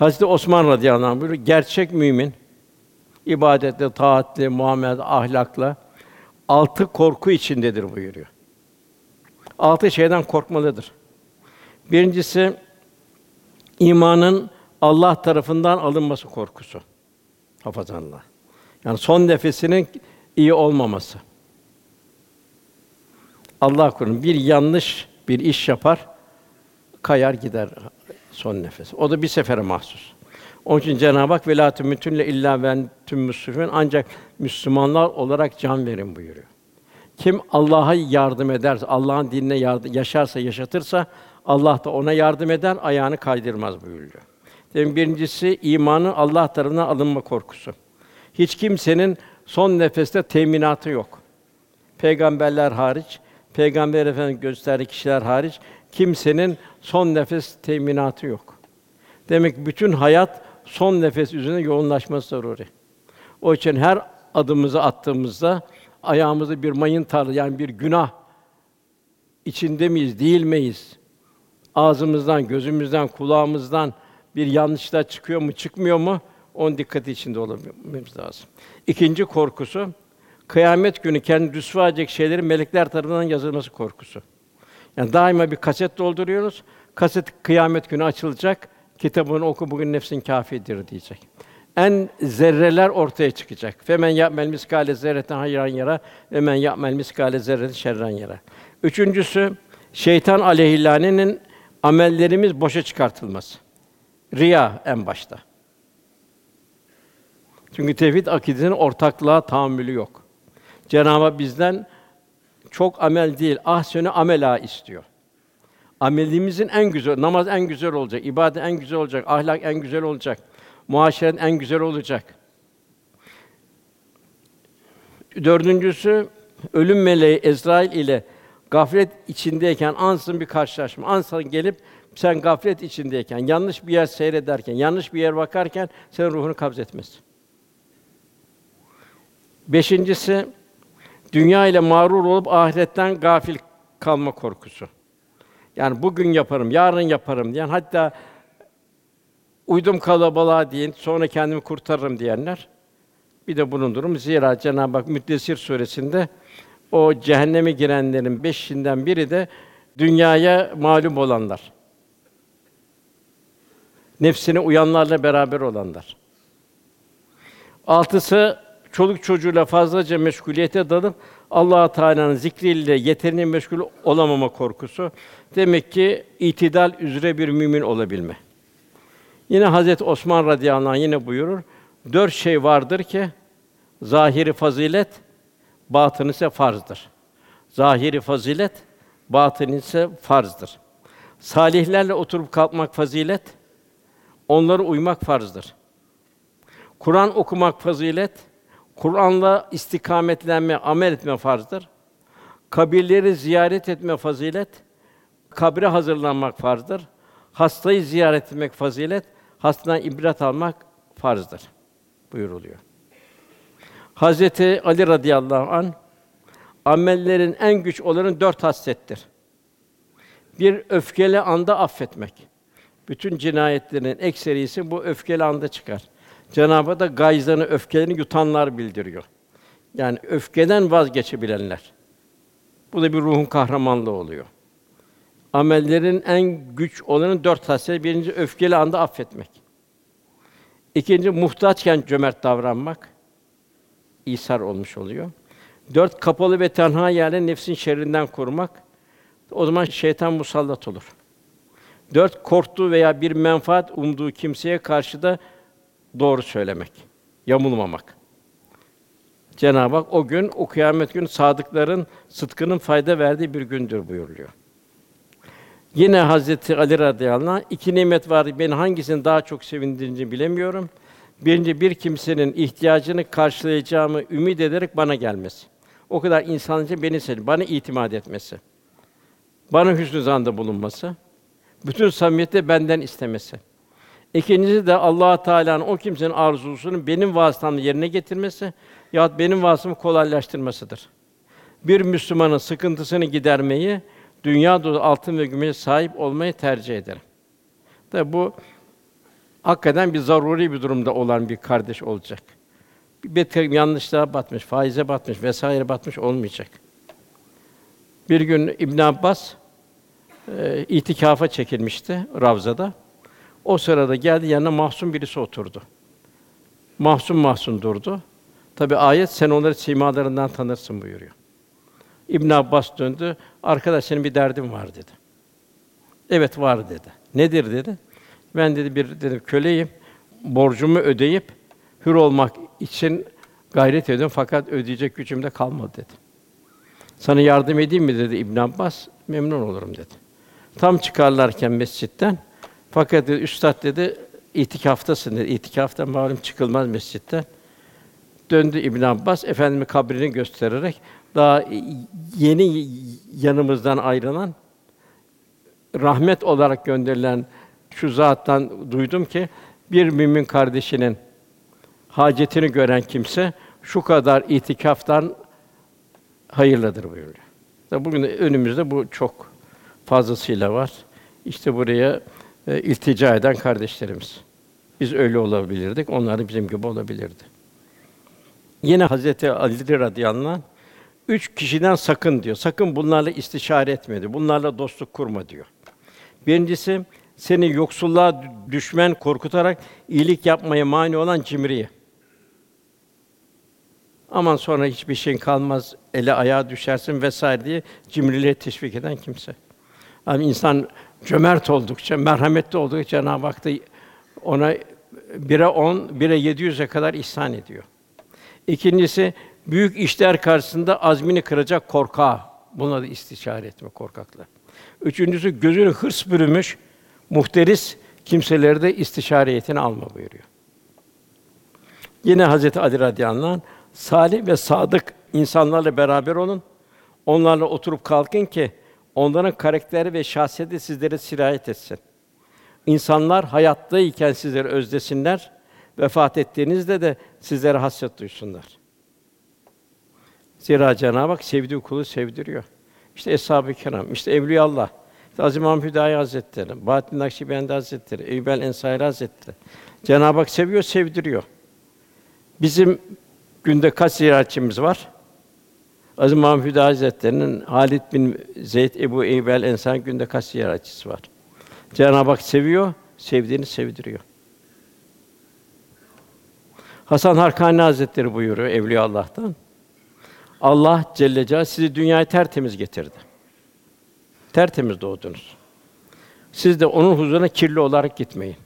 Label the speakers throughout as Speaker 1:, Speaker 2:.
Speaker 1: Hazreti Osman radıyallahu anh buyuruyor, gerçek mümin ibadetle, taatle, muamelet, ahlakla altı korku içindedir buyuruyor. Altı şeyden korkmalıdır. Birincisi imanın Allah tarafından alınması korkusu. Hafazanla. Yani son nefesinin iyi olmaması. Allah korusun bir yanlış bir iş yapar, kayar gider son nefes. O da bir sefere mahsus. Onun için Cenab-ı Hak velatü mütünle illa ben tüm müslümin ancak Müslümanlar olarak can verin buyuruyor. Kim Allah'a yardım ederse, Allah'ın dinine yardım, yaşarsa, yaşatırsa Allah da ona yardım eder, ayağını kaydırmaz buyuruyor. Demin birincisi imanın Allah tarafından alınma korkusu. Hiç kimsenin son nefeste teminatı yok. Peygamberler hariç, Peygamber Efendimiz gösterdiği kişiler hariç kimsenin son nefes teminatı yok. Demek ki bütün hayat son nefes üzerine yoğunlaşması zaruri. O için her adımımızı attığımızda ayağımızı bir mayın tarla yani bir günah içinde miyiz, değil miyiz? Ağzımızdan, gözümüzden, kulağımızdan bir yanlışlar çıkıyor mu, çıkmıyor mu? Onun dikkati içinde olmamız lazım. İkinci korkusu kıyamet günü kendi rüsva edecek şeylerin melekler tarafından yazılması korkusu. Yani daima bir kaset dolduruyoruz. Kaset kıyamet günü açılacak. Kitabını oku bugün nefsin kâfidir diyecek. En zerreler ortaya çıkacak. Femen ya'mel miskale zerreten hayran yara ve men ya'mel miskale zerreten şerran yara. Üçüncüsü şeytan aleyhillanenin amellerimiz boşa çıkartılması. Riya en başta. Çünkü tevhid akidesinin ortaklığa tahammülü yok. Cenab-ı Hak bizden çok amel değil, ahsene amela istiyor. Amelimizin en güzel, namaz en güzel olacak, ibadet en güzel olacak, ahlak en güzel olacak, muaşeret en güzel olacak. Dördüncüsü, ölüm meleği Ezrail ile gaflet içindeyken ansın bir karşılaşma. Ansın gelip sen gaflet içindeyken, yanlış bir yer seyrederken, yanlış bir yer bakarken senin ruhunu kabz etmez. Beşincisi, dünya ile mağrur olup ahiretten gafil kalma korkusu. Yani bugün yaparım, yarın yaparım diyen, hatta uydum kalabalığa diyen, sonra kendimi kurtarırım diyenler bir de bunun durumu. Zira Cenab-ı Hak Müddessir suresinde o cehenneme girenlerin beşinden biri de dünyaya malum olanlar. Nefsine uyanlarla beraber olanlar. Altısı çoluk çocuğuyla fazlaca meşguliyete dalıp Allah Teala'nın zikriyle yeterince meşgul olamama korkusu. Demek ki itidal üzere bir mümin olabilme. Yine Hazreti Osman radıyallahu anh yine buyurur. Dört şey vardır ki zahiri fazilet, batını ise farzdır. Zahiri fazilet, batını ise farzdır. Salihlerle oturup kalkmak fazilet, onlara uymak farzdır. Kur'an okumak fazilet, Kur'an'la istikametlenme, amel etme farzdır. Kabirleri ziyaret etme fazilet, kabre hazırlanmak farzdır. Hastayı ziyaret etmek fazilet, hastadan ibret almak farzdır buyuruluyor. Hazreti Ali radıyallahu an amellerin en güç olanı dört haslettir. Bir öfkeli anda affetmek. Bütün cinayetlerin ekserisi bu öfkeli anda çıkar. Cenab-ı Hak da gayzlarını, öfkelerini yutanlar bildiriyor. Yani öfkeden vazgeçebilenler. Bu da bir ruhun kahramanlığı oluyor. Amellerin en güç olanı dört hasret. Birinci öfkeli anda affetmek. İkinci muhtaçken cömert davranmak. İsar olmuş oluyor. Dört kapalı ve tenha yerde nefsin şerrinden korumak. O zaman şeytan musallat olur. Dört korktuğu veya bir menfaat umduğu kimseye karşı da doğru söylemek, yamulmamak. Cenab-ı Hak o gün, o kıyamet günü sadıkların sıdkının fayda verdiği bir gündür buyuruluyor. Yine Hazreti Ali radıyallahu anh, iki nimet var. Ben hangisini daha çok sevindirdiğini bilemiyorum. Birinci bir kimsenin ihtiyacını karşılayacağımı ümit ederek bana gelmesi. O kadar insanca beni sevdi, bana itimat etmesi. Bana hüsnü zanda bulunması. Bütün samimiyette benden istemesi. İkincisi de Allah Teala'nın o kimsenin arzusunu benim vasıtamla yerine getirmesi ya benim vasıtamı kolaylaştırmasıdır. Bir Müslümanın sıkıntısını gidermeyi, dünya dolu altın ve gümüşe sahip olmayı tercih ederim. Tabi bu hakikaten bir zaruri bir durumda olan bir kardeş olacak. Bir beter yanlışlığa batmış, faize batmış vesaire batmış olmayacak. Bir gün İbn Abbas e, itikafa çekilmişti Ravza'da. O sırada geldi yanına mahzun birisi oturdu. Mahzun mahzun durdu. Tabi ayet sen onları simalarından tanırsın buyuruyor. İbn Abbas döndü. Arkadaş senin bir derdin var dedi. Evet var dedi. Nedir dedi. Ben dedi bir dedim köleyim. Borcumu ödeyip hür olmak için gayret ediyorum fakat ödeyecek gücüm de kalmadı dedi. Sana yardım edeyim mi dedi İbn Abbas. Memnun olurum dedi. Tam çıkarlarken mescitten fakat dedi, üstad dedi itikaftasın dedi. İtikafta malum çıkılmaz mescitten. Döndü İbn Abbas efendimi kabrini göstererek daha yeni yanımızdan ayrılan rahmet olarak gönderilen şu zattan duydum ki bir mümin kardeşinin hacetini gören kimse şu kadar itikaftan hayırlıdır buyuruyor. Bugün önümüzde bu çok fazlasıyla var. İşte buraya e, iltica eden kardeşlerimiz. Biz öyle olabilirdik, onlar da bizim gibi olabilirdi. Yine Hazreti Ali radıyallahu anh, üç kişiden sakın diyor. Sakın bunlarla istişare etme diyor. Bunlarla dostluk kurma diyor. Birincisi seni yoksulluğa düşmen korkutarak iyilik yapmaya mani olan cimriye. Aman sonra hiçbir şeyin kalmaz, ele ayağa düşersin vesaire diye cimriliğe teşvik eden kimse. Yani insan cömert oldukça, merhametli oldukça Cenab-ı Hak da ona bire on, bire yedi yüze kadar ihsan ediyor. İkincisi büyük işler karşısında azmini kıracak korkağı. Buna da istişare etme korkakla. Üçüncüsü gözünü hırs bürümüş muhteris kimseleri de istişare heyetine alma buyuruyor. Yine Hazreti Ali radıyallahu anh, salih ve sadık insanlarla beraber olun. Onlarla oturup kalkın ki onların karakteri ve şahsiyeti sizlere sirayet etsin. İnsanlar hayattayken sizleri özlesinler, vefat ettiğinizde de sizlere hasret duysunlar. Zira Cenab-ı Hak sevdiği kulu sevdiriyor. İşte Eshab-ı Kiram, işte Evliyaullah, işte Aziz İmam Hüdayi Hazretleri, Bahattin Nakşibendi Hazretleri, Eyyubel Ensari Hazretleri. Cenab-ı Hak seviyor, sevdiriyor. Bizim günde kaç ziyaretçimiz var? Aziz Hüdayi Hazretleri'nin Halid bin Zeyd Ebu Eyyubel Ensari günde kaç ziyaretçisi var? Cenab-ı Hak seviyor, sevdiğini sevdiriyor. Hasan Harkani Hazretleri buyuruyor Evliya Allah'tan. Allah Celle Celaluhu sizi dünyaya tertemiz getirdi. Tertemiz doğdunuz. Siz de onun huzuruna kirli olarak gitmeyin.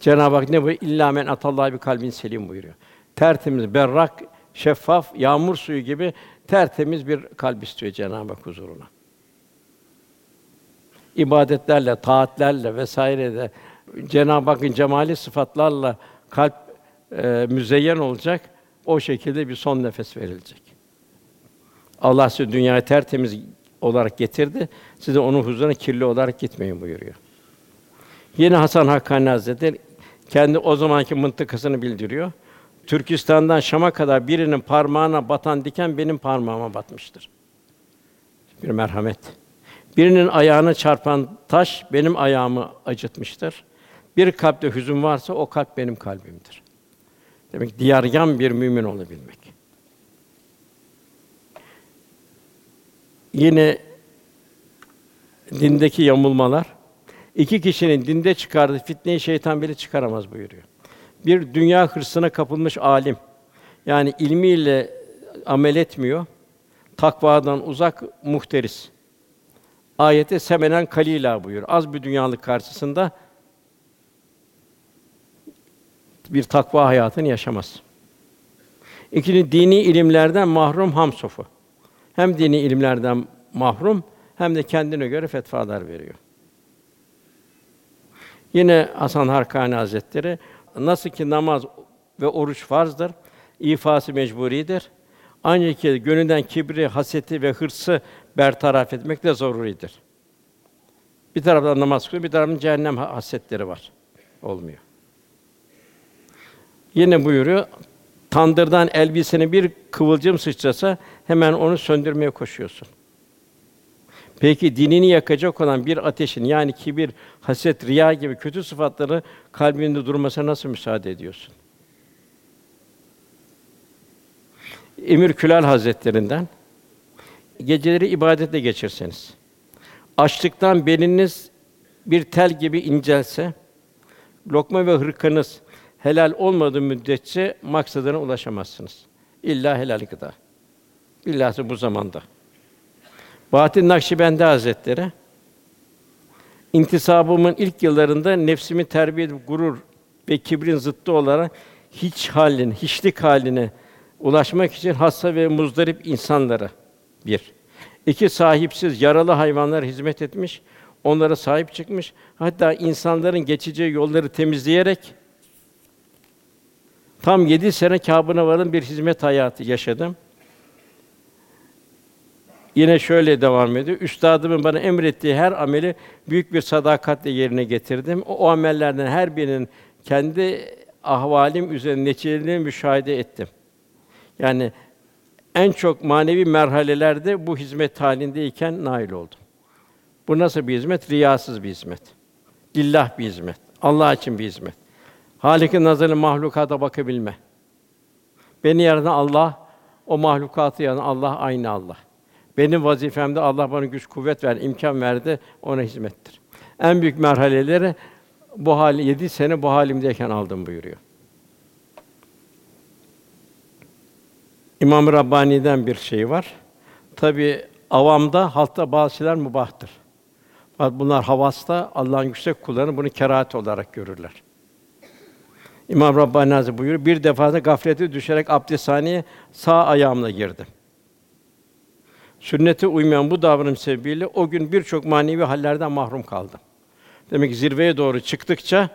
Speaker 1: Cenab-ı Hak ne buyuruyor? İlla men atallahi bir kalbin selim buyuruyor. Tertemiz, berrak, şeffaf, yağmur suyu gibi tertemiz bir kalp istiyor Cenab-ı Hak huzuruna. İbadetlerle, taatlerle vesaire Cenab-ı Hakk'ın cemali sıfatlarla kalp e, müzeyyen olacak. O şekilde bir son nefes verilecek. Allah sizi dünyaya tertemiz olarak getirdi. Size onun huzuruna kirli olarak gitmeyin buyuruyor. Yine Hasan Hakkani Hazretleri kendi o zamanki mıntıkasını bildiriyor. Türkistan'dan Şam'a kadar birinin parmağına batan diken benim parmağıma batmıştır. Bir merhamet. Birinin ayağına çarpan taş benim ayağımı acıtmıştır. Bir kalpte hüzün varsa o kalp benim kalbimdir. Demek diyargan bir mümin olabilmek. Yine dindeki yamulmalar iki kişinin dinde çıkardığı fitneyi şeytan bile çıkaramaz buyuruyor. Bir dünya hırsına kapılmış alim yani ilmiyle amel etmiyor. Takvadan uzak muhteris. Ayete semenen kalila buyur. Az bir dünyalık karşısında bir takva hayatını yaşamaz. İkinci dini ilimlerden mahrum hamsofu. Hem dini ilimlerden mahrum hem de kendine göre fetvalar veriyor. Yine Hasan Harkani Hazretleri nasıl ki namaz ve oruç farzdır, ifası mecburidir. Ancak ki gönülden kibri, haseti ve hırsı bertaraf etmek de zaruridir. Bir taraftan namaz kılıyor, bir taraftan cehennem hasetleri var. Olmuyor. Yine buyuruyor, tandırdan elbisene bir kıvılcım sıçrasa hemen onu söndürmeye koşuyorsun. Peki dinini yakacak olan bir ateşin yani kibir, haset, riya gibi kötü sıfatları kalbinde durmasına nasıl müsaade ediyorsun? Emir Külal Hazretlerinden geceleri ibadetle geçirseniz, açlıktan beliniz bir tel gibi incelse, lokma ve hırkanız helal olmadığı müddetçe maksadına ulaşamazsınız. İlla helal gıda. Billahı bu zamanda. Bahattin Nakşibendi Hazretleri intisabımın ilk yıllarında nefsimi terbiye edip gurur ve kibrin zıttı olarak hiç halin, hiçlik haline ulaşmak için hasta ve muzdarip insanlara bir. İki sahipsiz yaralı hayvanlar hizmet etmiş, onlara sahip çıkmış. Hatta insanların geçeceği yolları temizleyerek tam yedi sene Kâb'ına varın bir hizmet hayatı yaşadım. Yine şöyle devam ediyor. Üstadımın bana emrettiği her ameli büyük bir sadakatle yerine getirdim. O, o amellerden her birinin kendi ahvalim üzerinde neticelerini müşahede ettim. Yani en çok manevi merhalelerde bu hizmet halindeyken nail oldum. Bu nasıl bir hizmet? Riyasız bir hizmet. Lillah bir hizmet. Allah için bir hizmet. Halik'in nazarıyla mahlukata bakabilme. Beni yaratan Allah, o mahlukatı yaratan Allah aynı Allah. Benim vazifemde Allah bana güç kuvvet ver, imkan verdi, ona hizmettir. En büyük merhaleleri bu hali yedi sene bu halimdeyken aldım buyuruyor. İmam Rabbani'den bir şey var. Tabi avamda, halkta bazı şeyler mubahtır. Fakat bunlar havasta Allah'ın yüksek kullarını bunu kerahat olarak görürler. İmam Rabbani Hazretleri buyuruyor, bir defada gaflete düşerek abdesthaneye sağ ayağımla girdim. Sünnete uymayan bu davranım sebebiyle o gün birçok manevi hallerden mahrum kaldım. Demek ki zirveye doğru çıktıkça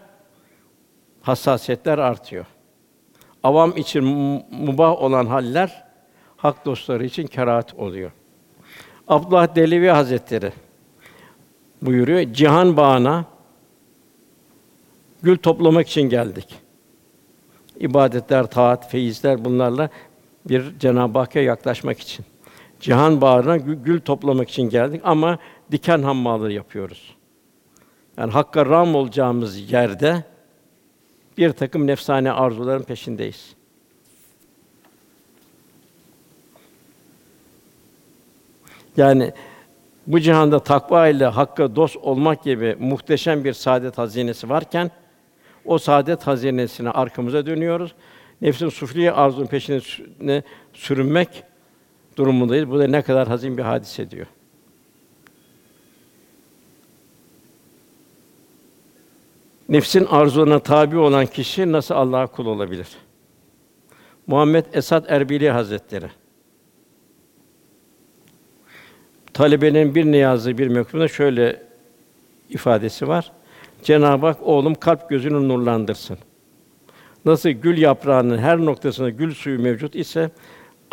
Speaker 1: hassasiyetler artıyor. Avam için mubah olan haller hak dostları için kerahat oluyor. Abdullah Delevi Hazretleri buyuruyor. Cihan bağına gül toplamak için geldik. İbadetler, taat, feyizler bunlarla bir Cenab-ı Hakk'a yaklaşmak için. Cihan bağına gül toplamak için geldik ama diken hammallığı yapıyoruz. Yani Hakk'a ram olacağımız yerde bir takım nefsane arzuların peşindeyiz. Yani bu cihanda takva ile Hakk'a dost olmak gibi muhteşem bir saadet hazinesi varken o saadet hazinesine arkamıza dönüyoruz. Nefsin sufliye arzunun peşine sürünmek durumundayız. Bu da ne kadar hazin bir hadise diyor. Nefsin arzularına tabi olan kişi nasıl Allah'a kul olabilir? Muhammed Esad Erbili Hazretleri talebenin bir niyazı bir mektubunda şöyle ifadesi var. Cenab-ı Hak oğlum kalp gözünü nurlandırsın. Nasıl gül yaprağının her noktasında gül suyu mevcut ise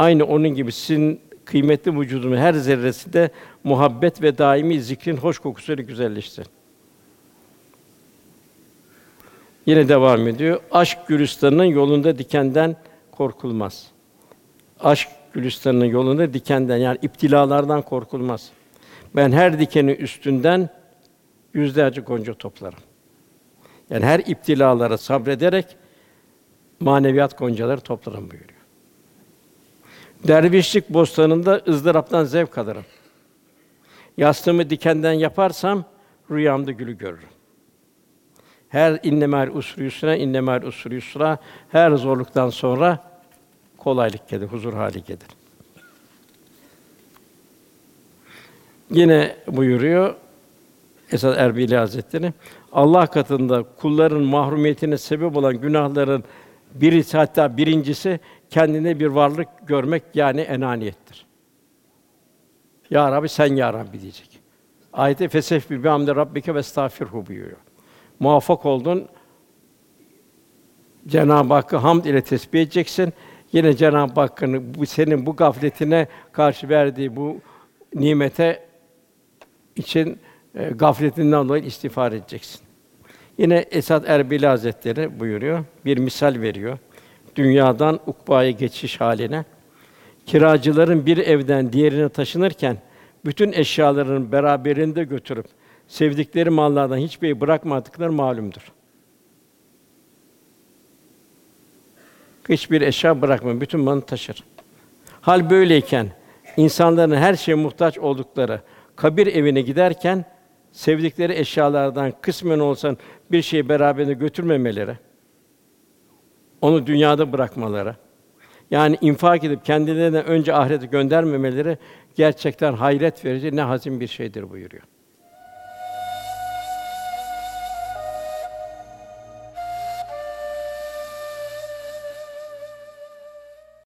Speaker 1: aynı onun gibi sizin kıymetli vücudunun her zerresi de muhabbet ve daimi zikrin hoş kokusuyla güzelleşsin. Yine devam ediyor. Aşk gülistanının yolunda dikenden korkulmaz. Aşk gülistanının yolunda dikenden yani iptilalardan korkulmaz. Ben her dikeni üstünden yüzlerce gonca toplarım. Yani her iptilalara sabrederek maneviyat goncaları toplarım buyuruyor. Dervişlik bostanında ızdıraptan zevk alırım. Yastığımı dikenden yaparsam rüyamda gülü görürüm. Her innemel usri yusra, innemel usri yusra. Her zorluktan sonra kolaylık gelir, huzur hali gelir. Yine buyuruyor Esad Erbili Hazretleri, Allah katında kulların mahrumiyetine sebep olan günahların birisi hatta birincisi kendine bir varlık görmek yani enaniyettir. Ya Rabbi sen ya Rabbi diyecek. Ayet-i fesef bi hamde rabbike ve estağfirhu buyuruyor muvaffak oldun. Cenab-ı Hakk'ı hamd ile tesbih edeceksin. Yine Cenab-ı Hakk'ın bu senin bu gafletine karşı verdiği bu nimete için e, gafletinden dolayı istiğfar edeceksin. Yine Esad Erbil Hazretleri buyuruyor. Bir misal veriyor. Dünyadan ukbaya geçiş haline. Kiracıların bir evden diğerine taşınırken bütün eşyalarını beraberinde götürüp sevdikleri mallardan hiçbiri bırakmadıkları malumdur. Hiçbir eşya bırakma, bütün malını taşır. Hal böyleyken insanların her şeye muhtaç oldukları kabir evine giderken sevdikleri eşyalardan kısmen olsan bir şeyi beraberinde götürmemeleri, onu dünyada bırakmaları, yani infak edip kendilerine önce ahirete göndermemeleri gerçekten hayret verici ne hazin bir şeydir buyuruyor.